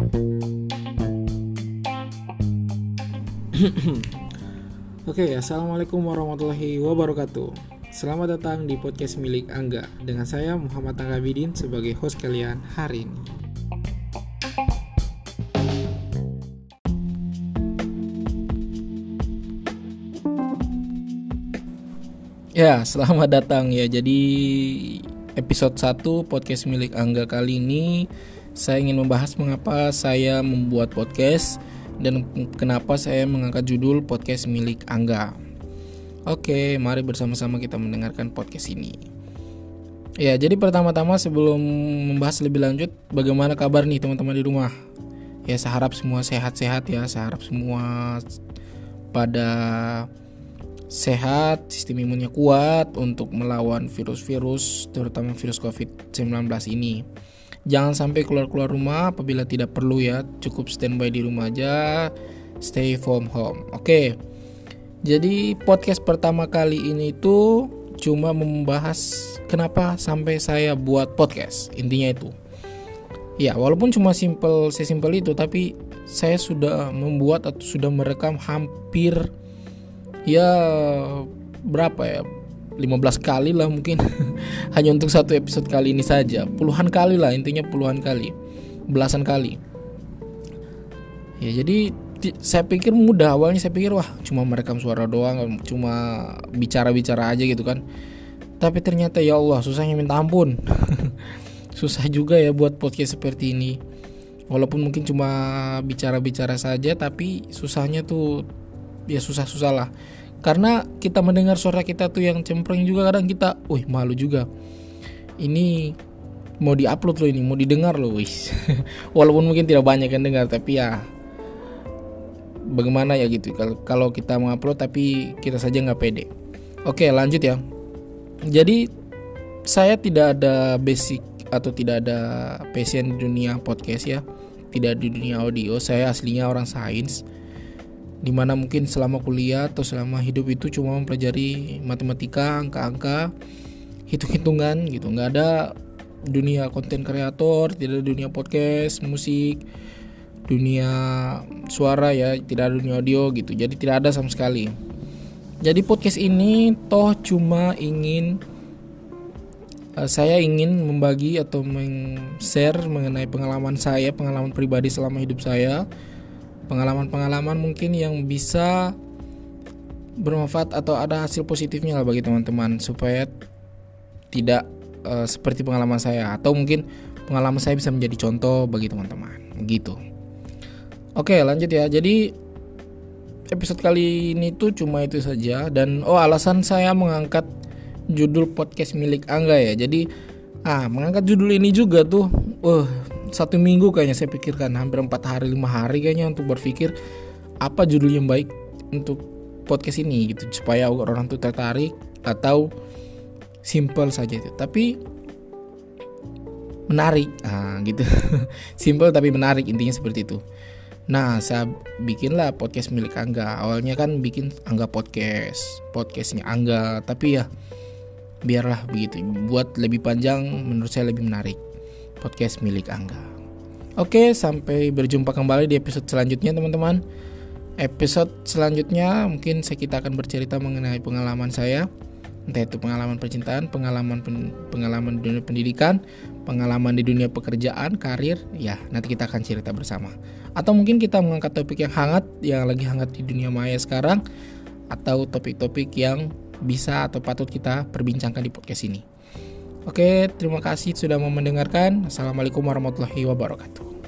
Oke, assalamualaikum warahmatullahi wabarakatuh. Selamat datang di podcast milik Angga dengan saya Muhammad Anggabidin sebagai host kalian hari ini. Ya, selamat datang ya. Jadi episode 1 podcast milik Angga kali ini saya ingin membahas mengapa saya membuat podcast dan kenapa saya mengangkat judul podcast milik Angga. Oke, mari bersama-sama kita mendengarkan podcast ini. Ya, jadi pertama-tama sebelum membahas lebih lanjut, bagaimana kabar nih teman-teman di rumah? Ya, saya harap semua sehat-sehat ya, saya harap semua pada sehat, sistem imunnya kuat untuk melawan virus-virus, terutama virus COVID-19 ini. Jangan sampai keluar-keluar rumah apabila tidak perlu ya. Cukup standby di rumah aja. Stay from home. Oke. Jadi podcast pertama kali ini itu cuma membahas kenapa sampai saya buat podcast. Intinya itu. Ya, walaupun cuma simple sesimpel itu tapi saya sudah membuat atau sudah merekam hampir ya berapa ya 15 kali lah mungkin. Hanya untuk satu episode kali ini saja. Puluhan kali lah intinya puluhan kali. Belasan kali. Ya jadi saya pikir mudah. Awalnya saya pikir wah cuma merekam suara doang cuma bicara-bicara aja gitu kan. Tapi ternyata ya Allah susahnya minta ampun. Susah juga ya buat podcast seperti ini. Walaupun mungkin cuma bicara-bicara saja tapi susahnya tuh ya susah-susah lah karena kita mendengar suara kita tuh yang cempreng juga kadang kita, wih malu juga. Ini mau diupload loh ini, mau didengar loh wis. Walaupun mungkin tidak banyak yang dengar tapi ya bagaimana ya gitu kalau kita mengupload tapi kita saja nggak pede. Oke lanjut ya. Jadi saya tidak ada basic atau tidak ada passion di dunia podcast ya, tidak di dunia audio. Saya aslinya orang sains di mana mungkin selama kuliah atau selama hidup itu cuma mempelajari matematika, angka-angka, hitung-hitungan gitu. Nggak ada dunia konten kreator, tidak ada dunia podcast, musik, dunia suara ya, tidak ada dunia audio gitu. Jadi tidak ada sama sekali. Jadi podcast ini toh cuma ingin uh, saya ingin membagi atau meng-share mengenai pengalaman saya, pengalaman pribadi selama hidup saya pengalaman-pengalaman mungkin yang bisa bermanfaat atau ada hasil positifnya lah bagi teman-teman supaya tidak uh, seperti pengalaman saya atau mungkin pengalaman saya bisa menjadi contoh bagi teman-teman gitu. Oke, lanjut ya. Jadi episode kali ini tuh cuma itu saja dan oh alasan saya mengangkat judul podcast milik Angga ya. Jadi ah mengangkat judul ini juga tuh uh satu minggu kayaknya saya pikirkan hampir empat hari lima hari kayaknya untuk berpikir apa judul yang baik untuk podcast ini gitu. Supaya orang tuh tertarik atau simple saja itu. Tapi menarik. Ah gitu. Simple tapi menarik intinya seperti itu. Nah saya bikinlah podcast milik Angga. Awalnya kan bikin Angga podcast podcastnya Angga. Tapi ya biarlah begitu. Buat lebih panjang menurut saya lebih menarik podcast milik Angga. Oke, sampai berjumpa kembali di episode selanjutnya teman-teman. Episode selanjutnya mungkin saya kita akan bercerita mengenai pengalaman saya, entah itu pengalaman percintaan, pengalaman pen, pengalaman di dunia pendidikan, pengalaman di dunia pekerjaan, karir, ya nanti kita akan cerita bersama. Atau mungkin kita mengangkat topik yang hangat, yang lagi hangat di dunia maya sekarang, atau topik-topik yang bisa atau patut kita perbincangkan di podcast ini. Oke, terima kasih sudah mau mendengarkan. Assalamualaikum warahmatullahi wabarakatuh.